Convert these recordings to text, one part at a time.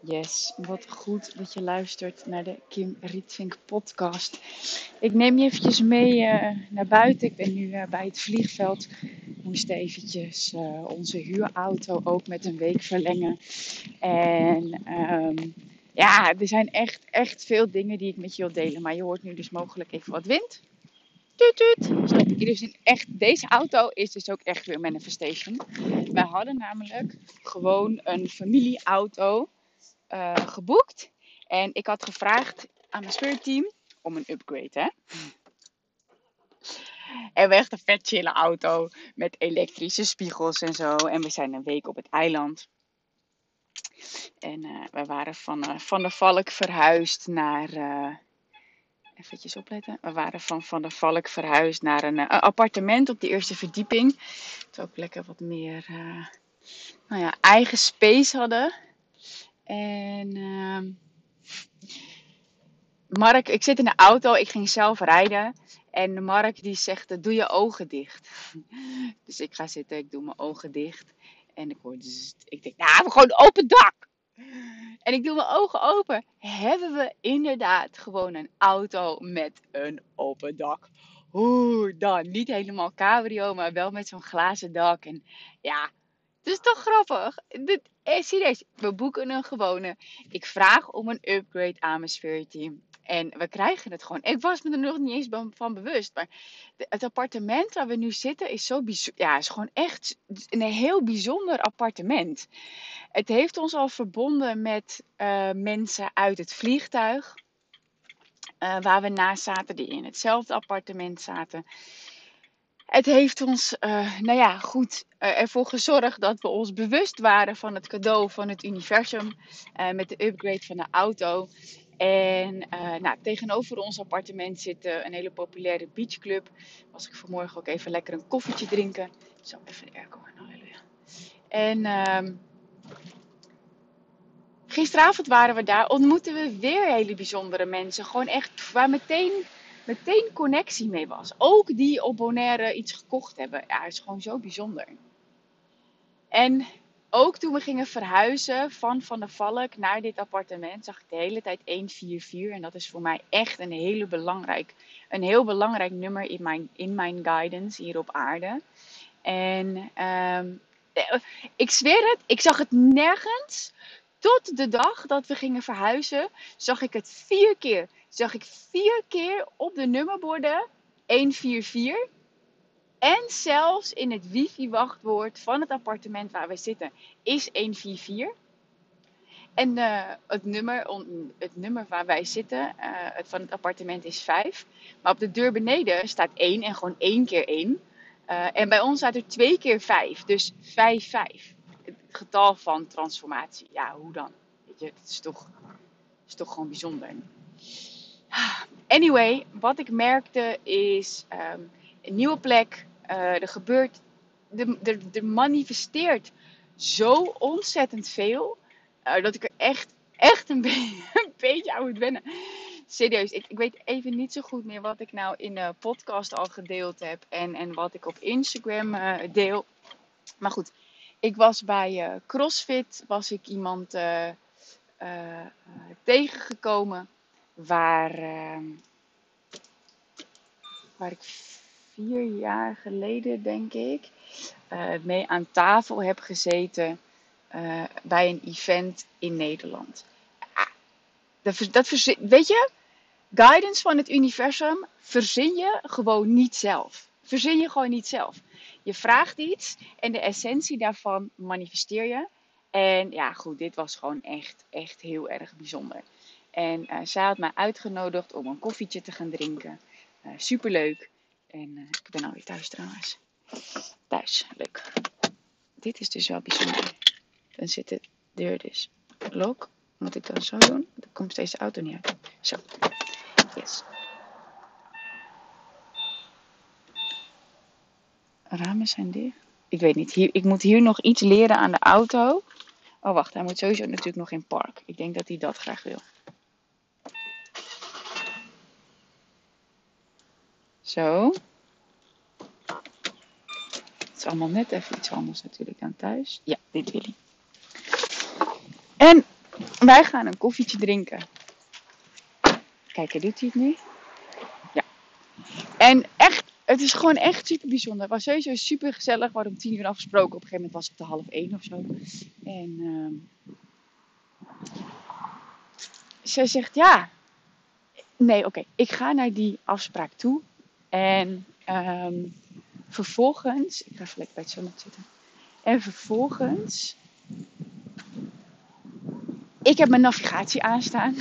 Yes, wat goed dat je luistert naar de Kim Rietvink podcast. Ik neem je eventjes mee uh, naar buiten. Ik ben nu uh, bij het vliegveld. Moest eventjes uh, onze huurauto ook met een week verlengen. En um, ja, er zijn echt, echt veel dingen die ik met je wil delen. Maar je hoort nu dus mogelijk even wat wind. Tuut, tuut. Stop ik dus echt, deze auto is dus ook echt weer manifestation. Wij hadden namelijk gewoon een familieauto uh, geboekt. En ik had gevraagd aan mijn spirit om een upgrade, hè. En we echt een vet chille auto met elektrische spiegels en zo. En we zijn een week op het eiland. En uh, we waren van, uh, van de Valk verhuisd naar. Eventjes opletten. We waren van Van der Valk verhuisd naar een, een appartement op de eerste verdieping. Dat we ook lekker wat meer nou ja, eigen space hadden. En uh, Mark, ik zit in de auto, ik ging zelf rijden. En Mark die zegt, doe je ogen dicht. Dus ik ga zitten, ik doe mijn ogen dicht. En ik hoor, ik denk, nou, we gewoon open dak. En ik doe mijn ogen open. Hebben we inderdaad gewoon een auto met een open dak. Hoe dan? Niet helemaal cabrio, maar wel met zo'n glazen dak. En ja, het is toch grappig? Dit, eh, serieus, we boeken een gewone. Ik vraag om een upgrade aan mijn Spirit team. En we krijgen het gewoon. Ik was me er nog niet eens van bewust. Maar het appartement waar we nu zitten is zo bijzonder. Ja, is gewoon echt een heel bijzonder appartement. Het heeft ons al verbonden met uh, mensen uit het vliegtuig. Uh, waar we naast zaten, die in hetzelfde appartement zaten. Het heeft ons, uh, nou ja, goed uh, ervoor gezorgd dat we ons bewust waren van het cadeau van het universum. Uh, met de upgrade van de auto. En nou, tegenover ons appartement zit een hele populaire beachclub. Was ik vanmorgen ook even lekker een koffietje drinken. Zo, even de airco aan. En ehm, gisteravond waren we daar, ontmoetten we weer hele bijzondere mensen. Gewoon echt, waar meteen meteen connectie mee was. Ook die op Bonaire iets gekocht hebben. Ja, is gewoon zo bijzonder. En ook toen we gingen verhuizen van Van der Valk naar dit appartement, zag ik de hele tijd 144. En dat is voor mij echt een, hele belangrijk, een heel belangrijk nummer in mijn, in mijn guidance hier op aarde. En um, ik zweer het, ik zag het nergens. Tot de dag dat we gingen verhuizen, zag ik het vier keer zag ik vier keer op de nummerborden 144. En zelfs in het wifi-wachtwoord van het appartement waar we zitten is 144. En uh, het, nummer, het nummer waar wij zitten uh, het van het appartement is 5. Maar op de deur beneden staat 1 en gewoon 1 keer 1. Uh, en bij ons staat er 2 keer 5. Dus 5, 5. Het getal van transformatie. Ja, hoe dan? Weet je, het is toch, is toch gewoon bijzonder. Anyway, wat ik merkte is um, een nieuwe plek. Uh, er gebeurt, er, er, manifesteert zo ontzettend veel. Uh, dat ik er echt, echt een, be een beetje aan moet wennen. Serieus, ik, ik, weet even niet zo goed meer wat ik nou in de podcast al gedeeld heb. En, en wat ik op Instagram uh, deel. Maar goed, ik was bij CrossFit. Was ik iemand tegengekomen waar, uh, waar ik vier jaar geleden, denk ik, uh, mee aan tafel heb gezeten uh, bij een event in Nederland. Ah, dat, dat weet je, guidance van het universum verzin je gewoon niet zelf. Verzin je gewoon niet zelf. Je vraagt iets en de essentie daarvan manifesteer je. En ja, goed, dit was gewoon echt, echt heel erg bijzonder. En uh, zij had mij uitgenodigd om een koffietje te gaan drinken. Uh, superleuk. En uh, ik ben alweer thuis trouwens. Thuis, leuk. Dit is dus wel bijzonder. Dan zit de deur dus lock. Moet ik dan zo doen? Dan komt deze auto niet uit. Zo. Yes. Ramen zijn dicht. Ik weet niet. Hier, ik moet hier nog iets leren aan de auto. Oh, wacht. Hij moet sowieso natuurlijk nog in park. Ik denk dat hij dat graag wil. Zo. Het is allemaal net even iets anders natuurlijk dan thuis. Ja, dit wil hij. En wij gaan een koffietje drinken. Kijk, doet hij het nu? Ja. En echt, het is gewoon echt super bijzonder. Het was sowieso super gezellig. We hadden om tien uur afgesproken. Op een gegeven moment was het te half één of zo. En uh, ze zegt, ja. Nee, oké. Ik ga naar die afspraak toe. En um, vervolgens... Ik ga even bij het zonnetje zitten. En vervolgens... Ik heb mijn navigatie aanstaan.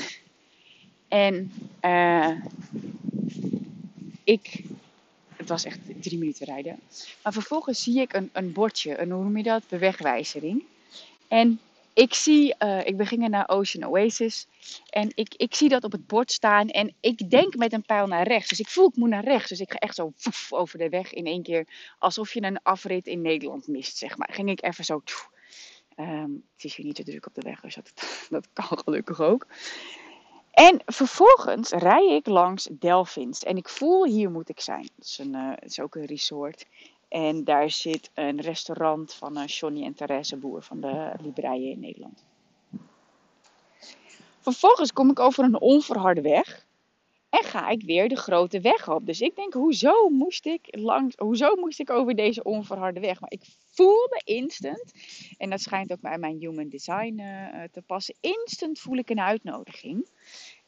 En uh, ik, het was echt drie minuten rijden. Maar vervolgens zie ik een, een bordje, een, hoe noem je dat? Bewegwijzering. En ik zie, uh, ik begin naar Ocean Oasis. En ik, ik zie dat op het bord staan. En ik denk met een pijl naar rechts. Dus ik voel ik moet naar rechts. Dus ik ga echt zo woef, over de weg in één keer. Alsof je een afrit in Nederland mist, zeg maar. Ging ik even zo. Um, het is hier niet te druk op de weg, dus dat, dat kan gelukkig ook. En vervolgens rij ik langs Delphins. En ik voel, hier moet ik zijn. Het is, een, het is ook een resort. En daar zit een restaurant van uh, Johnny en Therese Boer van de Libreien in Nederland. Vervolgens kom ik over een onverharde weg. En ga ik weer de grote weg op. Dus ik denk, hoezo moest ik, langs, hoezo moest ik over deze onverharde weg? Maar ik voelde instant, en dat schijnt ook bij mijn human design uh, te passen, instant voel ik een uitnodiging.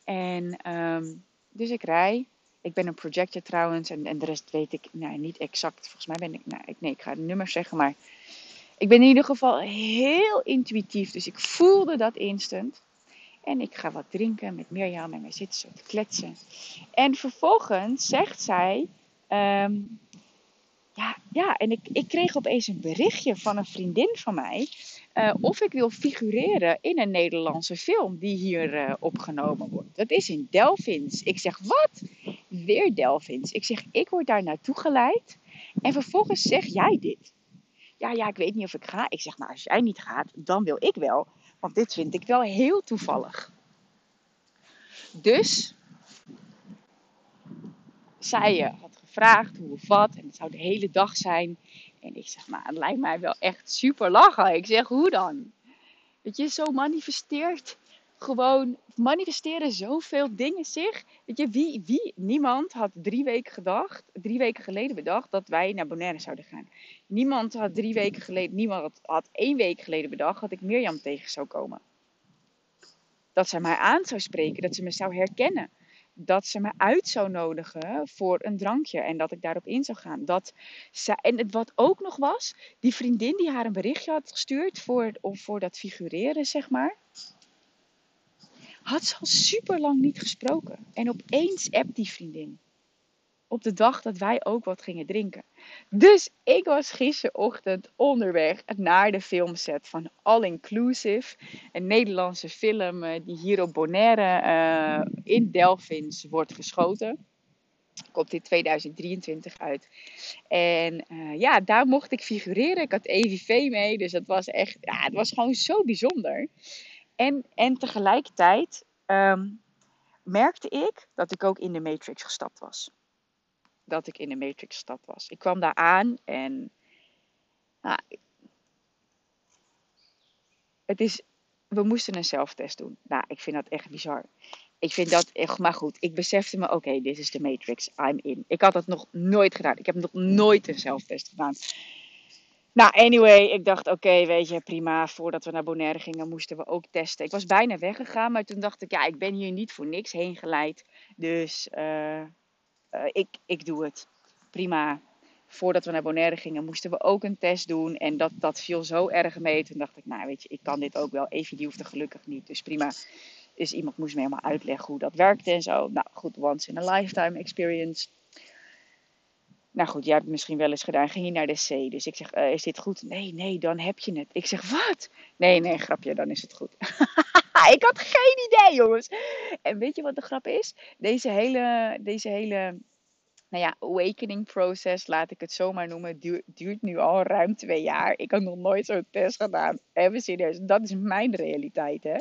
En um, dus ik rij. Ik ben een projector trouwens en, en de rest weet ik nou, niet exact. Volgens mij ben ik, nou, ik, nee, ik ga de nummers zeggen, maar ik ben in ieder geval heel intuïtief. Dus ik voelde dat instant. En ik ga wat drinken met Mirjam en wij zitten zo te kletsen. En vervolgens zegt zij, um, ja, ja, en ik, ik kreeg opeens een berichtje van een vriendin van mij. Uh, of ik wil figureren in een Nederlandse film die hier uh, opgenomen wordt. Dat is in Delphins. Ik zeg, wat? Weer Delphins. Ik zeg, ik word daar naartoe geleid. En vervolgens zeg jij dit. Ja, ja, ik weet niet of ik ga. Ik zeg, nou, als jij niet gaat, dan wil ik wel. Want dit vind ik wel heel toevallig. Dus, zij uh, had gevraagd hoe of wat. En het zou de hele dag zijn. En ik zeg, maar het lijkt mij wel echt super lachen. Ik zeg, hoe dan? Weet je, zo manifesteert gewoon, manifesteren zoveel dingen zich. Weet je, wie, wie, niemand had drie weken gedacht, drie weken geleden bedacht dat wij naar Bonaire zouden gaan. Niemand had drie weken geleden, niemand had, had één week geleden bedacht dat ik Mirjam tegen zou komen. Dat zij mij aan zou spreken, dat ze me zou herkennen dat ze me uit zou nodigen voor een drankje en dat ik daarop in zou gaan. Dat ze, en wat ook nog was, die vriendin die haar een berichtje had gestuurd voor, voor dat figureren, zeg maar, had ze al super lang niet gesproken. En opeens appt die vriendin op de dag dat wij ook wat gingen drinken. Dus ik was gisterochtend onderweg naar de filmset van All Inclusive. Een Nederlandse film eh, die hier op Bonaire uh, in Delphins wordt geschoten. Komt in 2023 uit. En uh, ja, daar mocht ik figureren. Ik had EVV mee, dus dat was echt, ja, het was gewoon zo bijzonder. En, en tegelijkertijd um, merkte ik dat ik ook in de Matrix gestapt was dat ik in de Matrix-stad was. Ik kwam daar aan en. Nou, het is. We moesten een zelftest doen. Nou, ik vind dat echt bizar. Ik vind dat echt. Maar goed, ik besefte me: oké, dit is de Matrix. I'm in. Ik had dat nog nooit gedaan. Ik heb nog nooit een zelftest gedaan. Nou, anyway, ik dacht, oké, weet je, prima. Voordat we naar Bonaire gingen, moesten we ook testen. Ik was bijna weggegaan, maar toen dacht ik, ja, ik ben hier niet voor niks heen geleid. Dus uh, uh, ik, ik doe het. Prima. Voordat we naar Bonaire gingen, moesten we ook een test doen. En dat, dat viel zo erg mee. Toen dacht ik, nou weet je, ik kan dit ook wel. Evie die hoefde gelukkig niet. Dus prima. Dus iemand moest me helemaal uitleggen hoe dat werkte en zo. Nou goed, once in a lifetime experience. Nou goed, jij hebt het misschien wel eens gedaan. Ging je naar de C. Dus ik zeg, uh, is dit goed? Nee, nee, dan heb je het. Ik zeg, wat? Nee, nee, grapje, dan is het goed. ik had geen idee, jongens. En weet je wat de grap is? Deze hele, deze hele nou ja, awakening process, laat ik het zomaar noemen, duurt, nu al ruim twee jaar. Ik heb nog nooit zo'n test gedaan. Even serieus, dat is mijn realiteit, hè?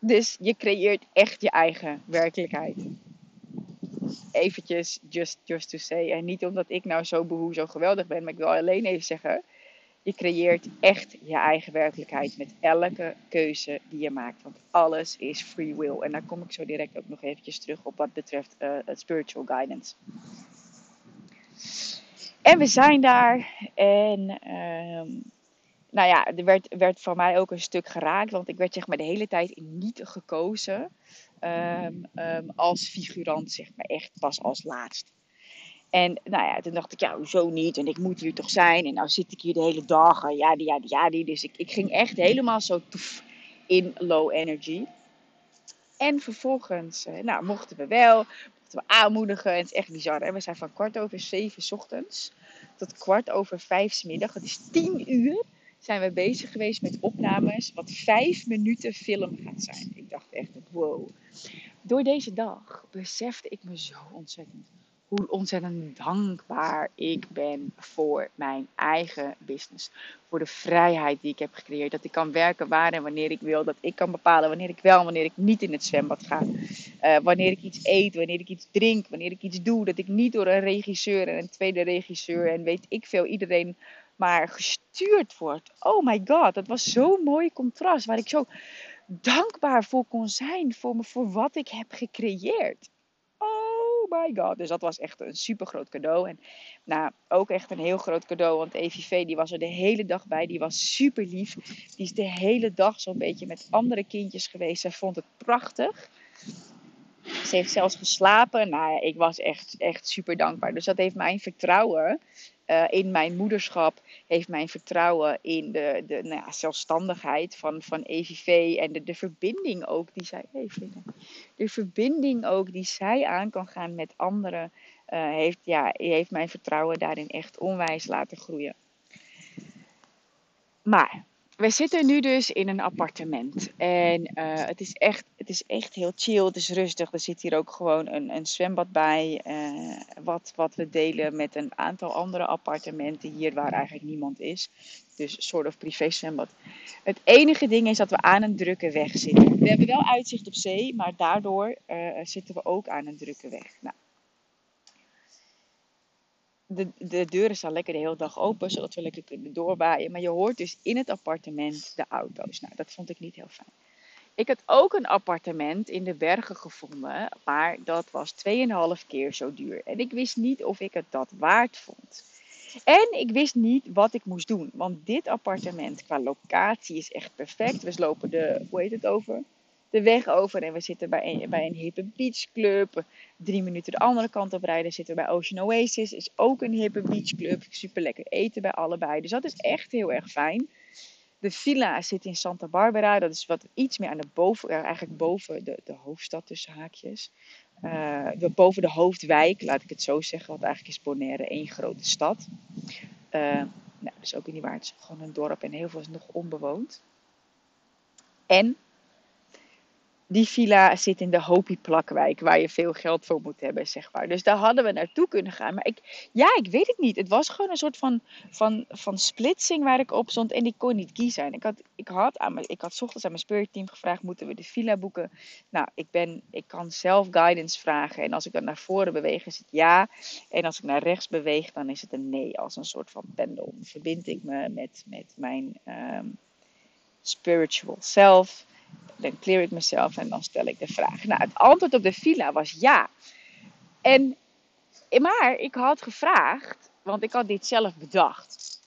Dus je creëert echt je eigen werkelijkheid. Eventjes, just, just to say. En niet omdat ik nou zo behoe, zo geweldig ben, maar ik wil alleen even zeggen Je creëert echt je eigen werkelijkheid met elke keuze die je maakt. Want alles is free will. En daar kom ik zo direct ook nog eventjes terug op wat betreft uh, spiritual guidance. En we zijn daar. En uh, nou ja, er werd, werd voor mij ook een stuk geraakt. Want ik werd zeg maar de hele tijd niet gekozen. Um, um, als figurant, zeg maar echt pas als laatst. En nou ja, toen dacht ik, ja, hoezo niet? En ik moet hier toch zijn. En nou zit ik hier de hele dag. Ja, die, ja, die, ja, die. Dus ik, ik ging echt helemaal zo toef in low energy. En vervolgens, eh, nou, mochten we wel, mochten we aanmoedigen. En het is echt bizar. Hè? We zijn van kwart over zeven ochtends tot kwart over vijf middag. Het is tien uur zijn we bezig geweest met opnames. Wat vijf minuten film gaat zijn. Ik dacht echt, wow. Door deze dag besefte ik me zo ontzettend hoe ontzettend dankbaar ik ben voor mijn eigen business. Voor de vrijheid die ik heb gecreëerd. Dat ik kan werken waar en wanneer ik wil. Dat ik kan bepalen wanneer ik wel en wanneer ik niet in het zwembad ga. Uh, wanneer ik iets eet, wanneer ik iets drink, wanneer ik iets doe. Dat ik niet door een regisseur en een tweede regisseur en weet ik veel iedereen maar gestuurd word. Oh my god, dat was zo'n mooi contrast. Waar ik zo dankbaar voor kon zijn. Voor, me, voor wat ik heb gecreëerd oh my god. Dus dat was echt een super groot cadeau. En nou, ook echt een heel groot cadeau. Want EVV die was er de hele dag bij. Die was super lief. Die is de hele dag zo'n beetje met andere kindjes geweest. Zij vond het prachtig. Ze heeft zelfs geslapen. Nou ja, ik was echt, echt super dankbaar. Dus dat heeft mijn vertrouwen uh, in mijn moederschap. Heeft mijn vertrouwen in de, de nou ja, zelfstandigheid van, van EVV. En de, de verbinding ook die zij heeft. De verbinding ook die zij aan kan gaan met anderen. Uh, heeft, ja, heeft mijn vertrouwen daarin echt onwijs laten groeien. Maar we zitten nu dus in een appartement. En uh, het, is echt, het is echt heel chill. Het is rustig. Er zit hier ook gewoon een, een zwembad bij. Uh, wat, wat we delen met een aantal andere appartementen hier waar eigenlijk niemand is. Dus soort of privé zwembad. Het enige ding is dat we aan een drukke weg zitten. We hebben wel uitzicht op zee, maar daardoor uh, zitten we ook aan een drukke weg. Nou, de, de deuren staan lekker de hele dag open, zodat we lekker kunnen doorwaaien. Maar je hoort dus in het appartement de auto's. Nou, dat vond ik niet heel fijn. Ik had ook een appartement in de bergen gevonden, maar dat was 2,5 keer zo duur. En ik wist niet of ik het dat waard vond. En ik wist niet wat ik moest doen, want dit appartement qua locatie is echt perfect. We lopen de, hoe heet het over? De weg over en we zitten bij een, bij een hippe beachclub. Drie minuten de andere kant op rijden zitten we bij Ocean Oasis. Is ook een hippe beachclub. Super lekker eten bij allebei. Dus dat is echt heel erg fijn. De villa zit in Santa Barbara. Dat is wat iets meer aan de boven, eigenlijk boven de, de hoofdstad tussen haakjes. Uh, boven de hoofdwijk, laat ik het zo zeggen. Want eigenlijk is Bonaire één grote stad. Uh, nou, dat is ook niet waar. Het is gewoon een dorp en heel veel is nog onbewoond. En die villa zit in de Hopi-plakwijk, waar je veel geld voor moet hebben, zeg maar. Dus daar hadden we naartoe kunnen gaan. Maar ik, ja, ik weet het niet. Het was gewoon een soort van, van, van splitsing waar ik op stond en die kon niet kiezen. ik had, ik had, aan mijn, ik had ochtends aan mijn spirit team gevraagd, moeten we de villa boeken? Nou, ik, ben, ik kan zelf guidance vragen. En als ik dan naar voren beweeg, is het ja. En als ik naar rechts beweeg, dan is het een nee. Als een soort van pendel. Verbind ik me met, met mijn um, spiritual self dan clear ik mezelf en dan stel ik de vraag. Nou, het antwoord op de villa was ja. En, maar ik had gevraagd, want ik had dit zelf bedacht.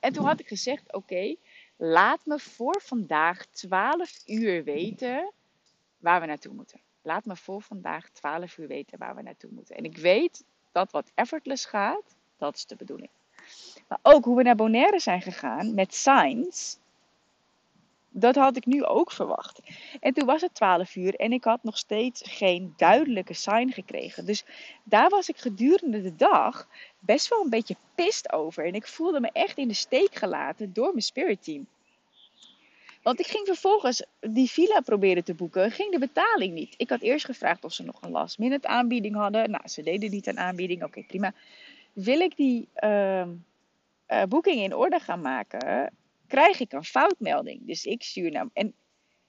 En toen had ik gezegd: Oké, laat me voor vandaag 12 uur weten waar we naartoe moeten. Laat me voor vandaag 12 uur weten waar we naartoe moeten. En ik weet dat wat effortless gaat, dat is de bedoeling. Maar ook hoe we naar Bonaire zijn gegaan met signs dat had ik nu ook verwacht. En toen was het 12 uur en ik had nog steeds geen duidelijke sign gekregen. Dus daar was ik gedurende de dag best wel een beetje pist over. En ik voelde me echt in de steek gelaten door mijn spirit team. Want ik ging vervolgens die villa proberen te boeken, ging de betaling niet. Ik had eerst gevraagd of ze nog een last minute aanbieding hadden. Nou, ze deden niet een aanbieding. Oké, prima. Wil ik die uh, uh, boeking in orde gaan maken? Krijg ik een foutmelding. Dus ik stuur naar. En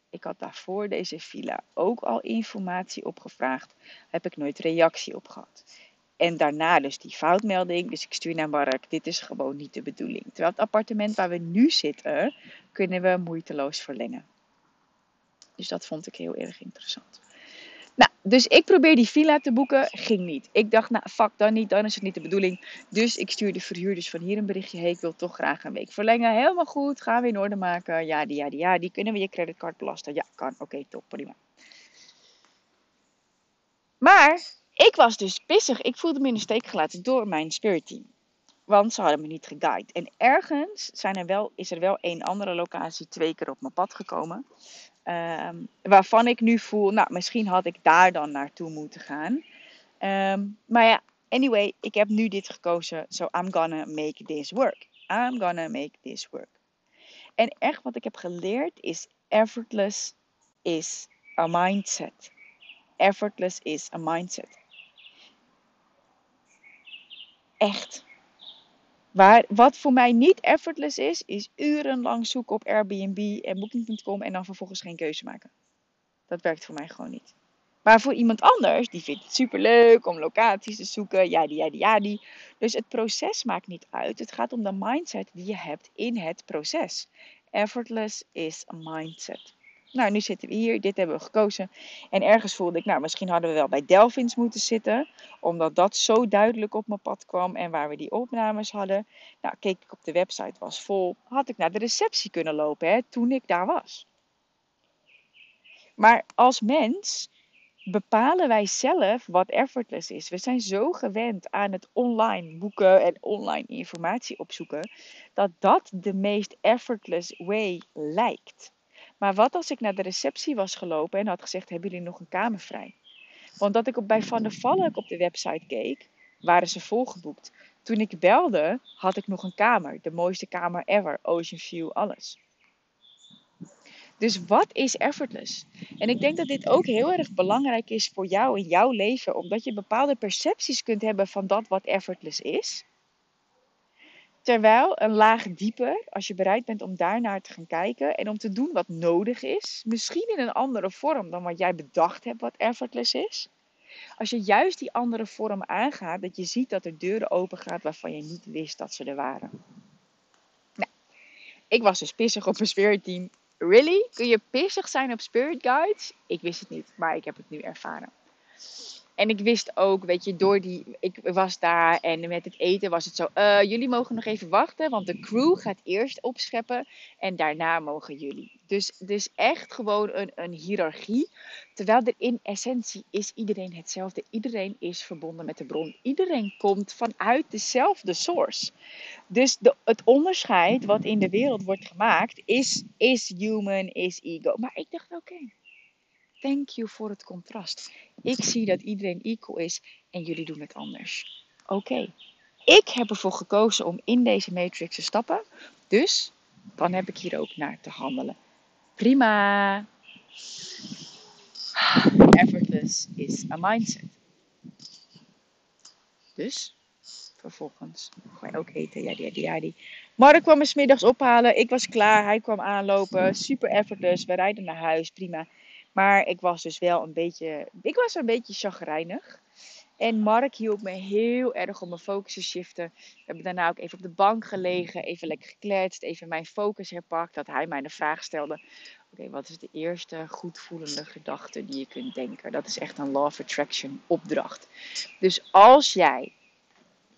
ik had daarvoor deze villa ook al informatie opgevraagd. Heb ik nooit reactie op gehad. En daarna dus die foutmelding. Dus ik stuur naar Mark, dit is gewoon niet de bedoeling. Terwijl het appartement waar we nu zitten, kunnen we moeiteloos verlengen. Dus dat vond ik heel erg interessant. Nou, dus ik probeer die villa te boeken. Ging niet. Ik dacht, nou, fuck dan niet. Dan is het niet de bedoeling. Dus ik stuur de verhuurders van hier een berichtje. Hey, ik wil toch graag een week verlengen. Helemaal goed. Gaan we in orde maken. Ja, die, ja, die, ja. Die kunnen we je creditcard belasten. Ja, kan. Oké, top. Prima. Maar ik was dus pissig. Ik voelde me in de steek gelaten door mijn spirit team. Want ze hadden me niet geguide. En ergens zijn er wel, is er wel één andere locatie twee keer op mijn pad gekomen. Ehm, waarvan ik nu voel, nou, misschien had ik daar dan naartoe moeten gaan. Ehm, maar ja, anyway, ik heb nu dit gekozen. So I'm gonna make this work. I'm gonna make this work. En echt wat ik heb geleerd is effortless is a mindset. Effortless is a mindset. Echt. Waar, wat voor mij niet effortless is, is urenlang zoeken op Airbnb en Booking.com en dan vervolgens geen keuze maken. Dat werkt voor mij gewoon niet. Maar voor iemand anders, die vindt het super leuk om locaties te zoeken, ja die, ja die, ja die. Dus het proces maakt niet uit. Het gaat om de mindset die je hebt in het proces. Effortless is a mindset. Nou, nu zitten we hier. Dit hebben we gekozen. En ergens voelde ik, nou, misschien hadden we wel bij Delphins moeten zitten. Omdat dat zo duidelijk op mijn pad kwam. En waar we die opnames hadden. Nou, keek ik op de website, was vol. Had ik naar de receptie kunnen lopen, hè, toen ik daar was. Maar als mens bepalen wij zelf wat effortless is. We zijn zo gewend aan het online boeken en online informatie opzoeken. Dat dat de meest effortless way lijkt. Maar wat als ik naar de receptie was gelopen en had gezegd: Hebben jullie nog een kamer vrij? Want dat ik op, bij Van der Valk op de website keek, waren ze volgeboekt. Toen ik belde, had ik nog een kamer. De mooiste kamer ever. Ocean view, alles. Dus wat is effortless? En ik denk dat dit ook heel erg belangrijk is voor jou in jouw leven, omdat je bepaalde percepties kunt hebben van dat wat effortless is. Terwijl een laag dieper, als je bereid bent om daarnaar te gaan kijken en om te doen wat nodig is, misschien in een andere vorm dan wat jij bedacht hebt wat effortless is. Als je juist die andere vorm aangaat, dat je ziet dat er deuren open gaan waarvan je niet wist dat ze er waren. Nou, ik was dus pissig op mijn spirit team. Really? Kun je pissig zijn op spirit guides? Ik wist het niet, maar ik heb het nu ervaren. En ik wist ook, weet je, door die. Ik was daar en met het eten was het zo. Uh, jullie mogen nog even wachten, want de crew gaat eerst opscheppen en daarna mogen jullie. Dus, dus echt gewoon een, een hiërarchie. Terwijl er in essentie is iedereen hetzelfde. Iedereen is verbonden met de bron. Iedereen komt vanuit dezelfde source. Dus de, het onderscheid wat in de wereld wordt gemaakt is, is human, is ego. Maar ik dacht, oké. Thank you voor het contrast. Ik zie dat iedereen equal is en jullie doen het anders. Oké. Ik heb ervoor gekozen om in deze matrix te stappen. Dus dan heb ik hier ook naar te handelen. Prima. Effortless is a mindset. Dus, vervolgens ga ook eten. Ja, ja, ja, die. Mark kwam me smiddags ophalen. Ik was klaar. Hij kwam aanlopen. Super effortless. We rijden naar huis. Prima. Maar ik was dus wel een beetje, ik was een beetje chagrijnig. En Mark hielp me heel erg om mijn focus te shiften. We hebben daarna ook even op de bank gelegen, even lekker gekletst, even mijn focus herpakt. Dat hij mij de vraag stelde: Oké, wat is de eerste goedvoelende gedachte die je kunt denken? Dat is echt een Law of Attraction opdracht. Dus als jij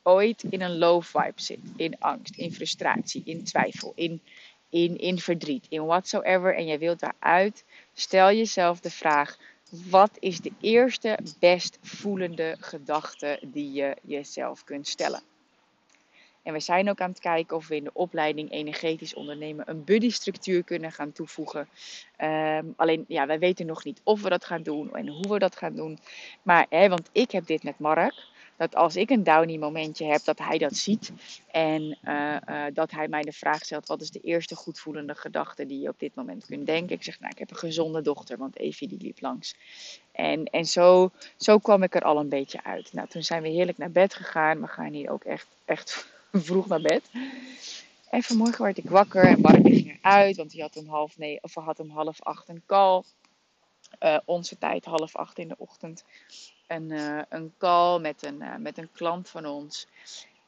ooit in een low vibe zit, in angst, in frustratie, in twijfel, in in, in verdriet, in whatsoever, en je wilt daaruit, stel jezelf de vraag: wat is de eerste best voelende gedachte die je jezelf kunt stellen? En we zijn ook aan het kijken of we in de opleiding energetisch ondernemen een buddy-structuur kunnen gaan toevoegen. Ehm, alleen, ja, wij weten nog niet of we dat gaan doen en hoe we dat gaan doen. Maar, hè, want ik heb dit met Mark dat als ik een downy momentje heb, dat hij dat ziet. En uh, uh, dat hij mij de vraag stelt: wat is de eerste goedvoelende gedachte die je op dit moment kunt denken? Ik zeg: Nou, ik heb een gezonde dochter, want Evie die liep langs. En, en zo, zo kwam ik er al een beetje uit. Nou, toen zijn we heerlijk naar bed gegaan. We gaan hier ook echt, echt vroeg naar bed. En vanmorgen werd ik wakker en Barbie ging eruit, want hij had om half, nee, of had om half acht een call. Uh, onze tijd half acht in de ochtend. Een, uh, een call met een, uh, met een klant van ons.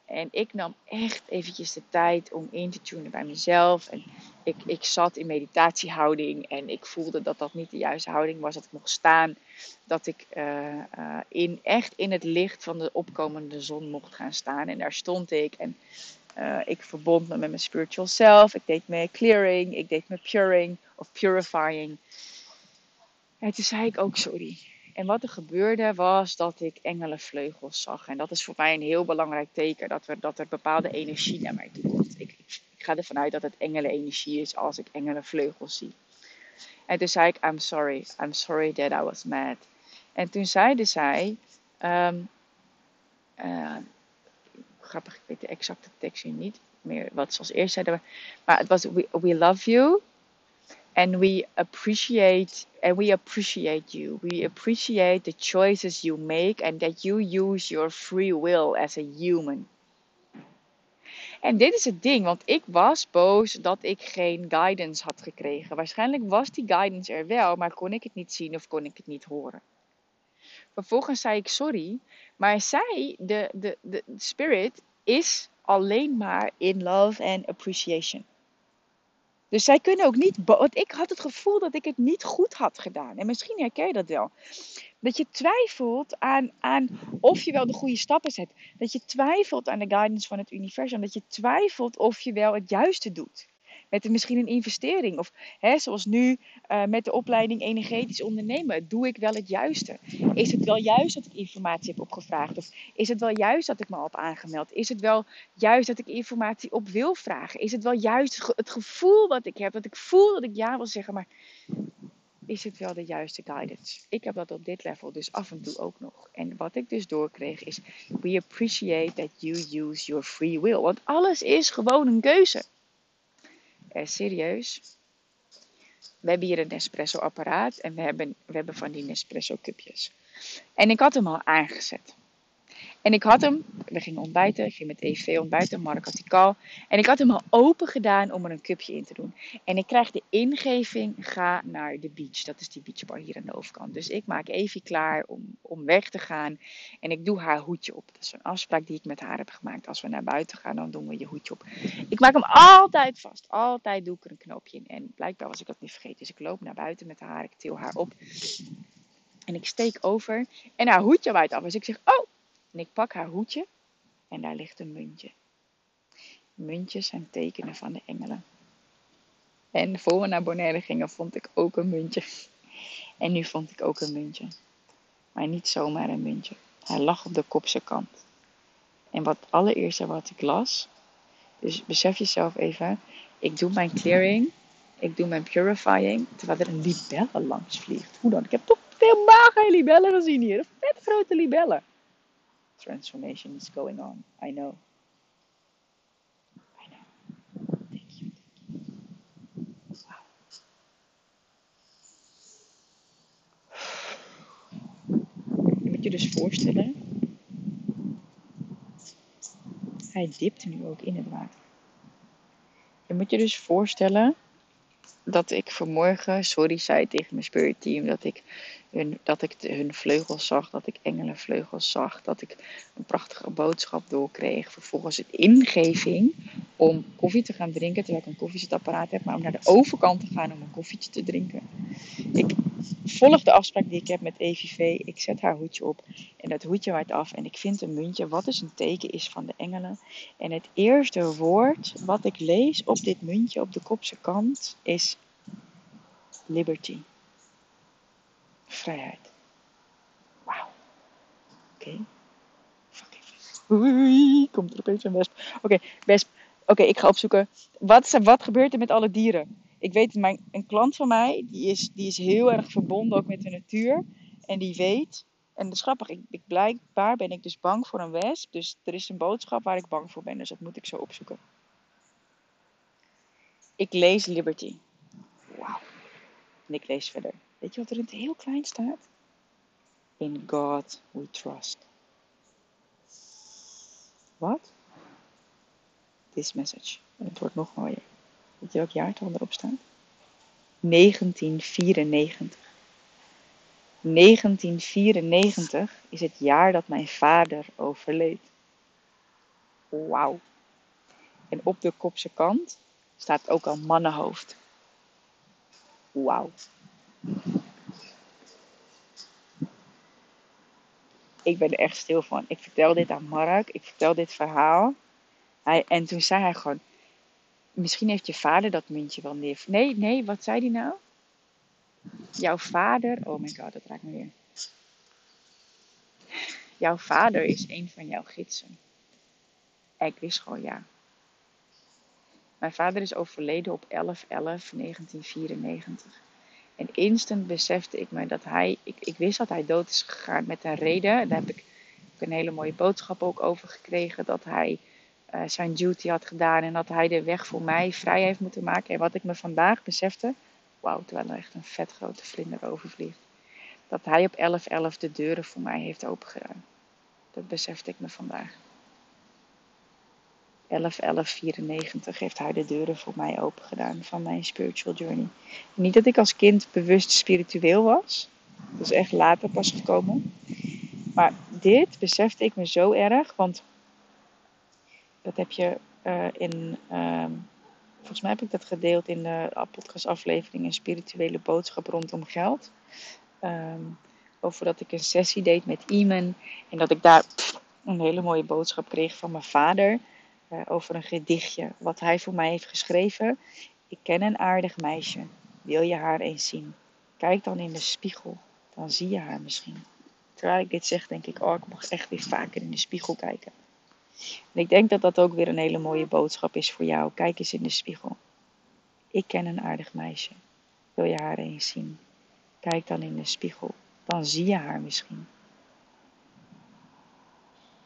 En ik nam echt eventjes de tijd om in te tunen bij mezelf. En ik, ik zat in meditatiehouding en ik voelde dat dat niet de juiste houding was. Dat ik mocht staan. Dat ik uh, in, echt in het licht van de opkomende zon mocht gaan staan. En daar stond ik. En ik verbond me met mijn spiritual self. Ik deed mijn clearing. Ik deed mijn puring of purifying. En toen zei ik ook sorry. En wat er gebeurde was dat ik engelenvleugels zag. En dat is voor mij een heel belangrijk teken. Dat, we, dat er bepaalde energie naar mij toe komt. Ik, ik, ga ervan uit dat het engelenenergie is als ik engelenvleugels zie. En toen zei ik, I'm sorry. I'm sorry that I was mad. En toen zeide zij... Um, uh, grappig, ik weet de exacte tekst hier niet meer. Wat ze als eerst zeiden. Maar het was, we, we love you. And we appreciate and we appreciate you we appreciate the choices you make and that you use your free will as a human en dit is het ding, want ik was boos dat ik geen guidance had gekregen. Waarschijnlijk was die guidance er wel, maar kon ik het niet zien of kon ik het niet horen. Vervolgens zei ik sorry, maar zij, de, de, de spirit, is alleen maar in love and appreciation. Dus zij kunnen ook niet. Want ik had het gevoel dat ik het niet goed had gedaan. En misschien herken je dat wel. Dat je twijfelt aan, aan of je wel de goede stappen zet. Dat je twijfelt aan de guidance van het universum. Dat je twijfelt of je wel het juiste doet met misschien een investering. Of hè, zoals nu uh, met de opleiding energetisch ondernemen. Doe ik wel het juiste? Is het wel juist dat ik informatie heb opgevraagd? Of is het wel juist dat ik me heb aangemeld? Is het wel juist dat ik informatie op wil vragen? Is het wel juist het gevoel wat ik heb? Dat ik voel dat ik ja wil zeggen, maar is het wel de juiste guidance? Ik heb dat op dit level dus af en toe ook nog. En wat ik dus doorkreeg is: We appreciate that you use your free will. Want alles is gewoon een keuze eh, serieus. We hebben hier een Nespresso apparaat en we hebben, we hebben van die Nespresso cupjes. En ik had hem al aangezet. En ik had hem, we gingen ontbijten, ik ging met EV ontbijten, Mark had die call. En ik had hem al open gedaan om er een cupje in te doen. En ik krijg de ingeving, ga naar de beach. Dat is die beachbar hier aan de overkant. Dus ik maak Evie klaar om, om weg te gaan. En ik doe haar hoedje op. Dat is een afspraak die ik met haar heb gemaakt. Als we naar buiten gaan, dan doen we je hoedje op. Ik maak hem altijd vast. Altijd doe ik er een knoopje in. En blijkbaar was ik dat niet vergeten. Dus ik loop naar buiten met haar, ik til haar op. En ik steek over en haar hoedje waait af. Dus ik zeg, oh, en ik pak haar hoedje en daar ligt een muntje. Muntjes zijn tekenen van de engelen. En voor we naar Bonaire gingen, vond ik ook een muntje. En nu vond ik ook een muntje. Maar niet zomaar een muntje. Hij lag op de kopse kant. En wat allereerste wat ik las. Dus besef jezelf even. Ik doe mijn clearing. Ik doe mijn purifying. Terwijl er een libelle langs vliegt. Hoe dan? Ik heb toch helemaal geen libellen gezien hier. Vet grote libellen transformation is going on. I know. I know. Thank you. Wow. Je moet je dus voorstellen. Hij dipt nu ook in het water. Je moet je dus voorstellen dat ik vanmorgen, sorry, zei tegen mijn spirit team, dat ik hun, dat ik hun vleugels zag, dat ik engelenvleugels zag, dat ik een prachtige boodschap doorkreeg. Vervolgens het ingeving om koffie te gaan drinken, terwijl ik een koffiezetapparaat heb, maar om naar de overkant te gaan om een koffietje te drinken. Ik volg de afspraak die ik heb met EVV. Ik zet haar hoedje op en dat hoedje waait af en ik vind een muntje wat dus een teken is van de engelen. En het eerste woord wat ik lees op dit muntje op de kopse kant is liberty. Vrijheid. Wauw. Oké. Okay. Komt er opeens een wesp. Oké, okay. Oké, ik ga opzoeken. Wat, wat gebeurt er met alle dieren? Ik weet, mijn, een klant van mij, die is, die is heel erg verbonden ook met de natuur. En die weet, en dat is grappig, ik, blijkbaar ben ik dus bang voor een wesp. Dus er is een boodschap waar ik bang voor ben, dus dat moet ik zo opzoeken. Ik lees Liberty. Wauw. En ik lees verder. Weet je wat er in het heel klein staat? In God we trust. Wat? This message. En het wordt nog mooier. Weet je welk jaartal erop staat? 1994. 1994 is het jaar dat mijn vader overleed. Wauw. En op de kopse kant staat ook al mannenhoofd. Wauw. Ik ben er echt stil van. Ik vertel dit aan Mark. Ik vertel dit verhaal. Hij, en toen zei hij gewoon... Misschien heeft je vader dat muntje wel neer. Nee, nee, wat zei hij nou? Jouw vader... Oh my god, dat raakt me weer. Jouw vader is een van jouw gidsen. Ik wist gewoon ja. Mijn vader is overleden op 11-11-1994. En instant besefte ik me dat hij, ik, ik wist dat hij dood is gegaan met een reden. Daar heb ik een hele mooie boodschap ook over gekregen. Dat hij uh, zijn duty had gedaan en dat hij de weg voor mij vrij heeft moeten maken. En wat ik me vandaag besefte, wauw, terwijl er echt een vet grote vlinder overvliegt. Dat hij op 11-11 de deuren voor mij heeft opengedaan. Dat besefte ik me vandaag. 11-11-94 heeft hij de deuren voor mij open gedaan van mijn spiritual journey. Niet dat ik als kind bewust spiritueel was. Dat is echt later pas gekomen. Maar dit besefte ik me zo erg, want dat heb je uh, in. Uh, volgens mij heb ik dat gedeeld in de podcastaflevering Een spirituele boodschap rondom geld. Um, over dat ik een sessie deed met Iman en dat ik daar een hele mooie boodschap kreeg van mijn vader uh, over een gedichtje wat hij voor mij heeft geschreven. Ik ken een aardig meisje. Wil je haar eens zien? Kijk dan in de spiegel, dan zie je haar misschien. Terwijl ik dit zeg, denk ik, oh, ik mag echt weer vaker in de spiegel kijken. En ik denk dat dat ook weer een hele mooie boodschap is voor jou. Kijk eens in de spiegel. Ik ken een aardig meisje. Wil je haar eens zien? Kijk dan in de spiegel, dan zie je haar misschien.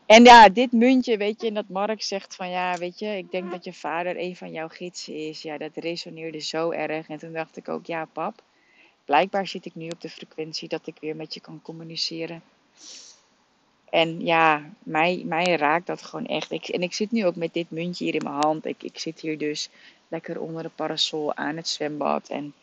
En ja, dit muntje, weet je, dat Mark zegt van ja, weet je, ik denk dat je vader een van jouw gidsen is. Ja, dat resoneerde zo erg. En toen dacht ik ook, ja, pap, blijkbaar zit ik nu op de frequentie dat ik weer met je kan communiceren. En ja, mij, mij raakt dat gewoon echt. Ik, en ik zit nu ook met dit muntje hier in mijn hand. Ik, ik zit hier dus lekker onder de parasol aan het zwembad. En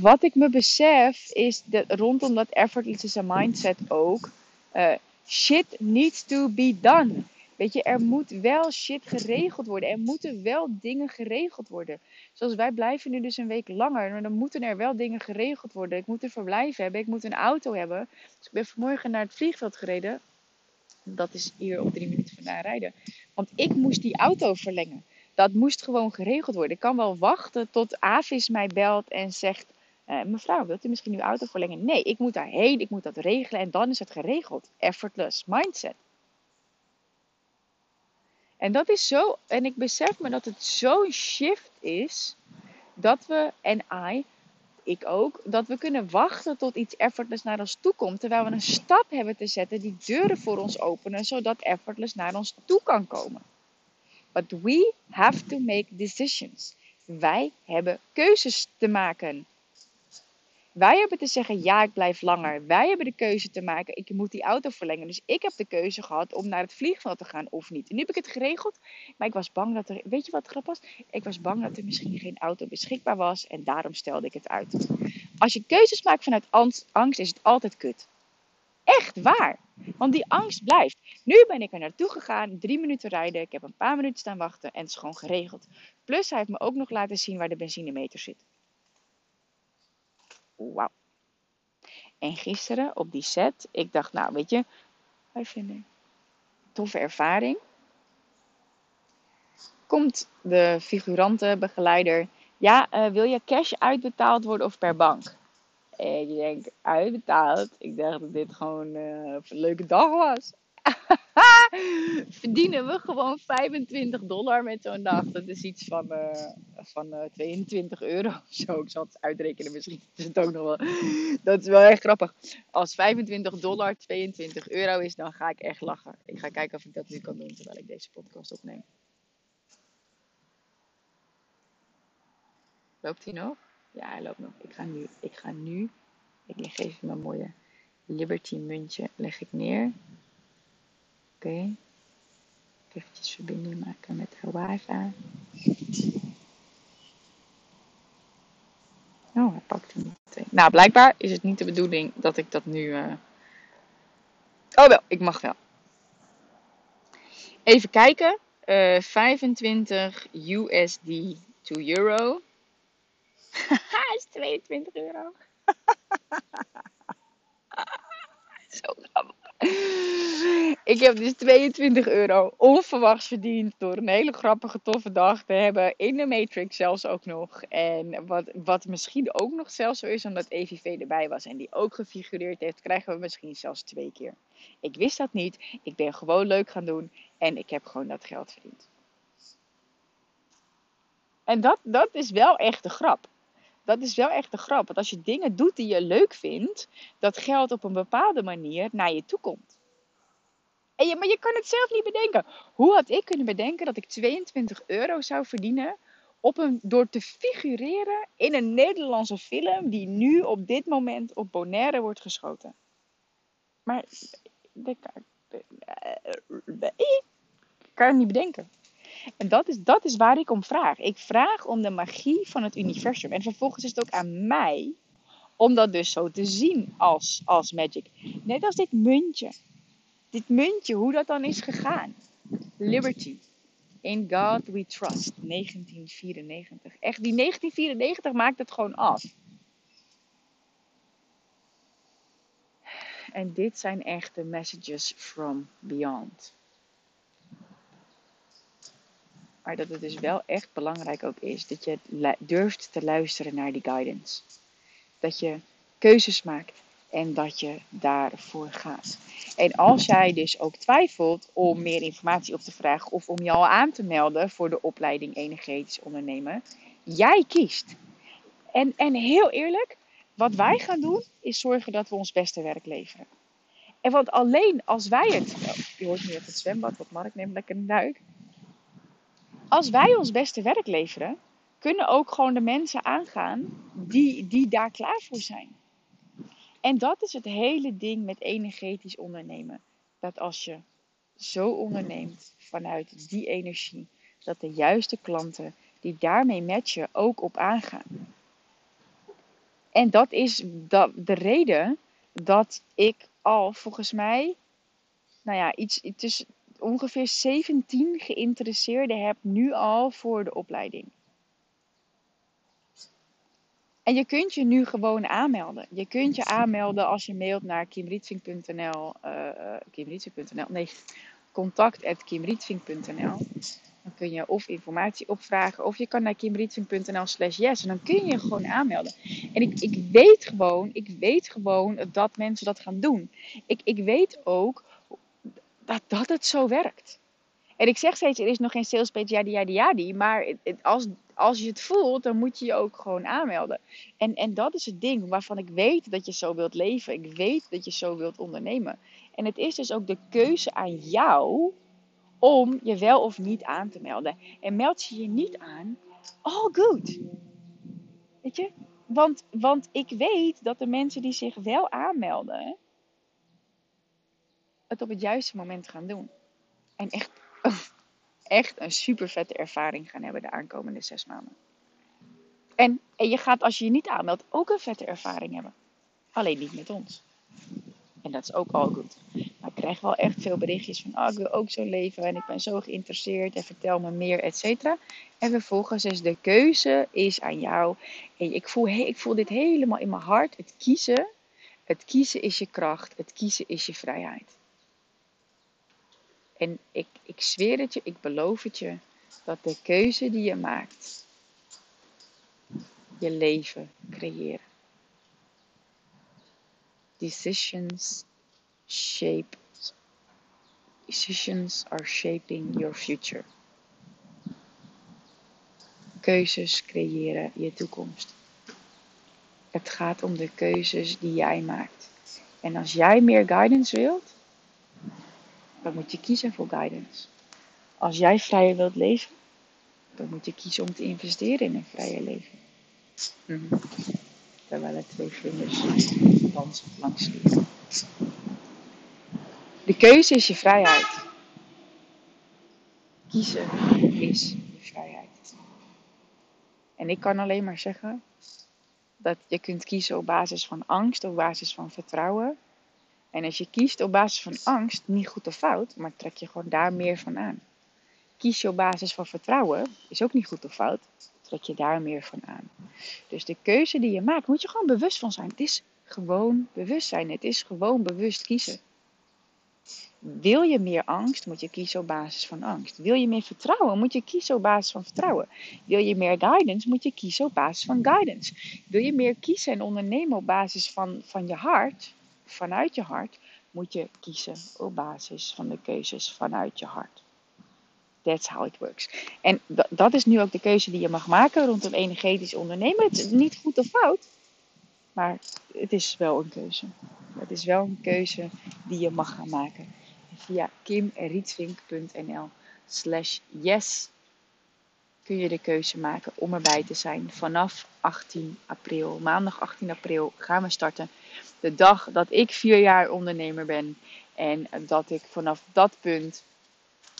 wat ik me besef is dat rondom dat effortless mindset ook. Uh, shit needs to be done. Weet je, er moet wel shit geregeld worden. Er moeten wel dingen geregeld worden. Zoals wij blijven nu dus een week langer. Maar dan moeten er wel dingen geregeld worden. Ik moet een verblijf hebben. Ik moet een auto hebben. Dus ik ben vanmorgen naar het vliegveld gereden. Dat is hier op drie minuten vandaan rijden. Want ik moest die auto verlengen. Dat moest gewoon geregeld worden. Ik kan wel wachten tot Avis mij belt en zegt uh, mevrouw, wilt u misschien uw auto verlengen? Nee, ik moet daarheen, ik moet dat regelen en dan is het geregeld. Effortless mindset. En dat is zo, en ik besef me dat het zo'n shift is, dat we, en I, ik ook, dat we kunnen wachten tot iets effortless naar ons toe komt, terwijl we een stap hebben te zetten die deuren voor ons openen, zodat effortless naar ons toe kan komen. But we have to make decisions. Wij hebben keuzes te maken. Wij hebben te zeggen, ja, ik blijf langer. Wij hebben de keuze te maken, ik moet die auto verlengen. Dus ik heb de keuze gehad om naar het vliegveld te gaan of niet. En nu heb ik het geregeld, maar ik was bang dat er, weet je wat grappig was? Ik was bang dat er misschien geen auto beschikbaar was en daarom stelde ik het uit. Als je keuzes maakt vanuit angst, is het altijd kut. Echt waar. Want die angst blijft. Nu ben ik er naartoe gegaan, drie minuten rijden. Ik heb een paar minuten staan wachten en het is gewoon geregeld. Plus hij heeft me ook nog laten zien waar de benzinemeter zit wauw. En gisteren op die set, ik dacht, nou weet je, wij vinden toffe ervaring. Komt de figurantenbegeleider, ja, uh, wil je cash uitbetaald worden of per bank? En je denkt, uitbetaald? Ik dacht dat dit gewoon uh, een leuke dag was. verdienen we gewoon 25 dollar met zo'n dag. Dat is iets van, uh, van uh, eh, 22 euro zo. Ik zal het uitrekenen, misschien is het ook nog wel. Dat is wel echt grappig. Als 25 dollar 22 euro is, dan ga ik echt lachen. Ik ga kijken of ik dat nu kan doen terwijl ik deze podcast opneem. Loopt hij nog? Ja, hij loopt nog. Ik ga nu, ik ga nu, ik leg even mijn mooie Liberty muntje, leg ik neer. Oké. Okay. Even verbinding maken met de wifi. Oh, hij pakt hem meteen. Nou, blijkbaar is het niet de bedoeling dat ik dat nu. eh, Oh, wel, ik mag wel. Even kijken. Eh 25 USD to euro. Haha, is 22 euro. Zo grappig. Ik heb dus 22 euro onverwachts verdiend door een hele grappige, toffe dag te hebben. In de Matrix zelfs ook nog. En wat, wat misschien ook nog zelfs zo is, omdat EVV erbij was en die ook gefigureerd heeft, krijgen we misschien zelfs twee keer. Ik wist dat niet. Ik ben gewoon leuk gaan doen en ik heb gewoon dat geld verdiend. En dat, dat is wel echt de grap. Dat is wel echt de grap. Want als je dingen doet die je leuk vindt, dat geld op een bepaalde manier naar je toe komt. Maar je kan het zelf niet bedenken. Hoe had ik kunnen bedenken dat ik 22 euro zou verdienen op een, door te figureren in een Nederlandse film die nu op dit moment op Bonaire wordt geschoten? Maar ik kan het niet bedenken. En dat is, dat is waar ik om vraag. Ik vraag om de magie van het universum. En vervolgens is het ook aan mij om dat dus zo te zien als, als magic. Net als dit muntje. Dit muntje, hoe dat dan is gegaan. Liberty. In God we trust. 1994. Echt, die 1994 maakt het gewoon af. En dit zijn echt de messages from beyond. Maar dat het dus wel echt belangrijk ook is dat je durft te luisteren naar die guidance. Dat je keuzes maakt en dat je daarvoor gaat. En als jij dus ook twijfelt om meer informatie op te vragen of om je al aan te melden voor de opleiding energetisch ondernemen, jij kiest. En, en heel eerlijk, wat wij gaan doen is zorgen dat we ons beste werk leveren. En want alleen als wij het, je hoort nu even het zwembad, wat Mark neemt lekker een duik. Als wij ons beste werk leveren, kunnen ook gewoon de mensen aangaan die, die daar klaar voor zijn. En dat is het hele ding met energetisch ondernemen. Dat als je zo onderneemt vanuit die energie, dat de juiste klanten die daarmee matchen ook op aangaan. En dat is de reden dat ik al volgens mij, nou ja, iets tussen ongeveer 17 geïnteresseerden heb nu al voor de opleiding. En je kunt je nu gewoon aanmelden. Je kunt je aanmelden als je mailt naar kimrietvink.nl. eh kimrietvink.nl, nee, contact.kimrietvink.nl. Dan kun je of informatie opvragen of je kan naar kimrietvink.nl slash yes. En dan kun je je gewoon aanmelden. En ik, ik weet gewoon, ik weet gewoon dat mensen dat gaan doen. Ik, ik weet ook dat, dat het zo werkt. En ik zeg steeds, er is nog geen sales page, yadi yadi yadi. Maar als, als je het voelt, dan moet je je ook gewoon aanmelden. En, en dat is het ding waarvan ik weet dat je zo wilt leven. Ik weet dat je zo wilt ondernemen. En het is dus ook de keuze aan jou om je wel of niet aan te melden. En meld je je niet aan, all good. Weet je? Want, want ik weet dat de mensen die zich wel aanmelden, het op het juiste moment gaan doen. En echt, echt een super vette ervaring gaan hebben de aankomende zes maanden. En, en je gaat als je je niet aanmeldt ook een vette ervaring hebben. Alleen niet met ons. En dat is ook al goed. Maar ik krijg wel echt veel berichtjes van, oh, ik wil ook zo leven en ik ben zo geïnteresseerd en vertel me meer, et cetera. En vervolgens is de keuze is aan jou. En ik voel, ik voel dit helemaal in mijn hart. Het kiezen, het kiezen is je kracht. Het kiezen is je vrijheid. En ik, ik zweer het je, ik beloof het je, dat de keuze die je maakt, je leven creëren. Decisions shape. Decisions are shaping your future. Keuzes creëren je toekomst. Het gaat om de keuzes die jij maakt. En als jij meer guidance wilt, dan moet je kiezen voor guidance. Als jij vrijer wilt leven, dan moet je kiezen om te investeren in een vrije leven. Mhm. Terwijl er twee dansen langs de De keuze is je vrijheid. Kiezen is je vrijheid. En ik kan alleen maar zeggen, dat je kunt kiezen op basis van angst, op basis van vertrouwen. En als je kiest op basis van angst, niet goed of fout, maar trek je gewoon daar meer van aan. Kies je op basis van vertrouwen, is ook niet goed of fout, trek je daar meer van aan. Dus de keuze die je maakt, moet je gewoon bewust van zijn. Het is gewoon bewustzijn. Het is gewoon bewust kiezen. Wil je meer angst, moet je kiezen op basis van angst. Wil je meer vertrouwen, moet je kiezen op basis van vertrouwen. Wil je meer guidance, moet je kiezen op basis van guidance. Wil je meer kiezen en ondernemen op basis van, van je hart, vanuit je hart, moet je kiezen op basis van de keuzes vanuit je hart. That's how it works. En dat is nu ook de keuze die je mag maken rondom energetisch ondernemen. Het is niet goed of fout, maar het is wel een keuze. Het is wel een keuze die je mag gaan maken. Via kimrietvink.nl slash yes kun je de keuze maken om erbij te zijn vanaf 18 april. Maandag 18 april gaan we starten. De dag dat ik vier jaar ondernemer ben. En dat ik vanaf dat punt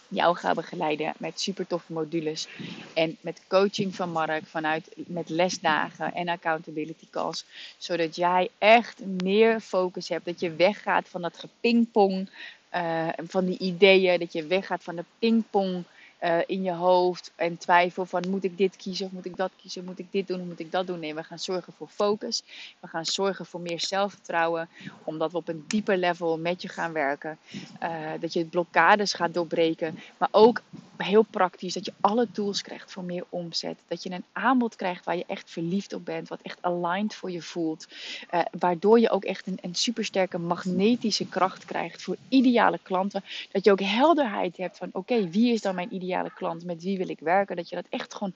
jou ga begeleiden met super toffe modules. En met coaching van Mark vanuit met lesdagen en accountability calls. Zodat jij echt meer focus hebt. Dat je weggaat van dat gepingpong. Uh, van die ideeën. Dat je weggaat van de pingpong uh, in je hoofd en twijfel van moet ik dit kiezen of moet ik dat kiezen, moet ik dit doen of moet ik dat doen. Nee, we gaan zorgen voor focus. We gaan zorgen voor meer zelfvertrouwen, omdat we op een dieper level met je gaan werken. Uh, dat je blokkades gaat doorbreken, maar ook heel praktisch dat je alle tools krijgt voor meer omzet. Dat je een aanbod krijgt waar je echt verliefd op bent, wat echt aligned voor je voelt. Uh, waardoor je ook echt een, een supersterke magnetische kracht krijgt voor ideale klanten. Dat je ook helderheid hebt van oké, wie is dan mijn ideale klant, met wie wil ik werken. Dat je dat echt gewoon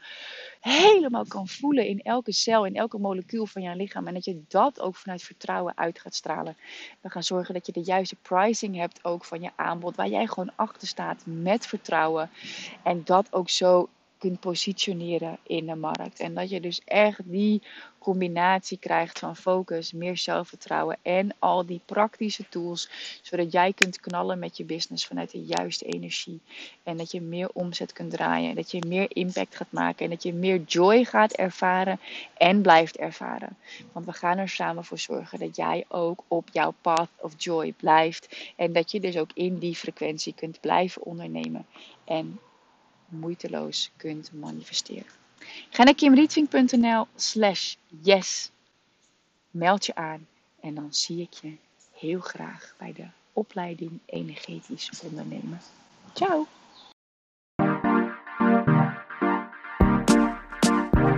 helemaal kan voelen in elke cel, in elke molecuul van je lichaam. En dat je dat ook vanuit vertrouwen uit gaat stralen. We gaan zorgen dat je de juiste pricing hebt ook van je aanbod, waar jij gewoon achter staat met vertrouwen. En dat ook zo kunt positioneren in de markt. En dat je dus echt die combinatie krijgt van focus, meer zelfvertrouwen en al die praktische tools, zodat jij kunt knallen met je business vanuit de juiste energie. En dat je meer omzet kunt draaien, dat je meer impact gaat maken en dat je meer joy gaat ervaren en blijft ervaren. Want we gaan er samen voor zorgen dat jij ook op jouw path of joy blijft en dat je dus ook in die frequentie kunt blijven ondernemen. En moeiteloos kunt manifesteren. Ga naar kimrietvink.nl slash yes. Meld je aan en dan zie ik je heel graag bij de opleiding Energetisch Ondernemen. Ciao!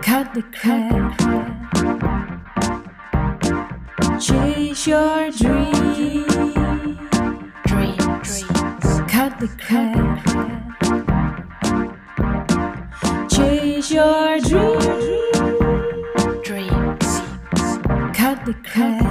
Cut the crap. Chase your dream. Dreams. Cut the crap. Your dreams. Dreams. Cut the crap.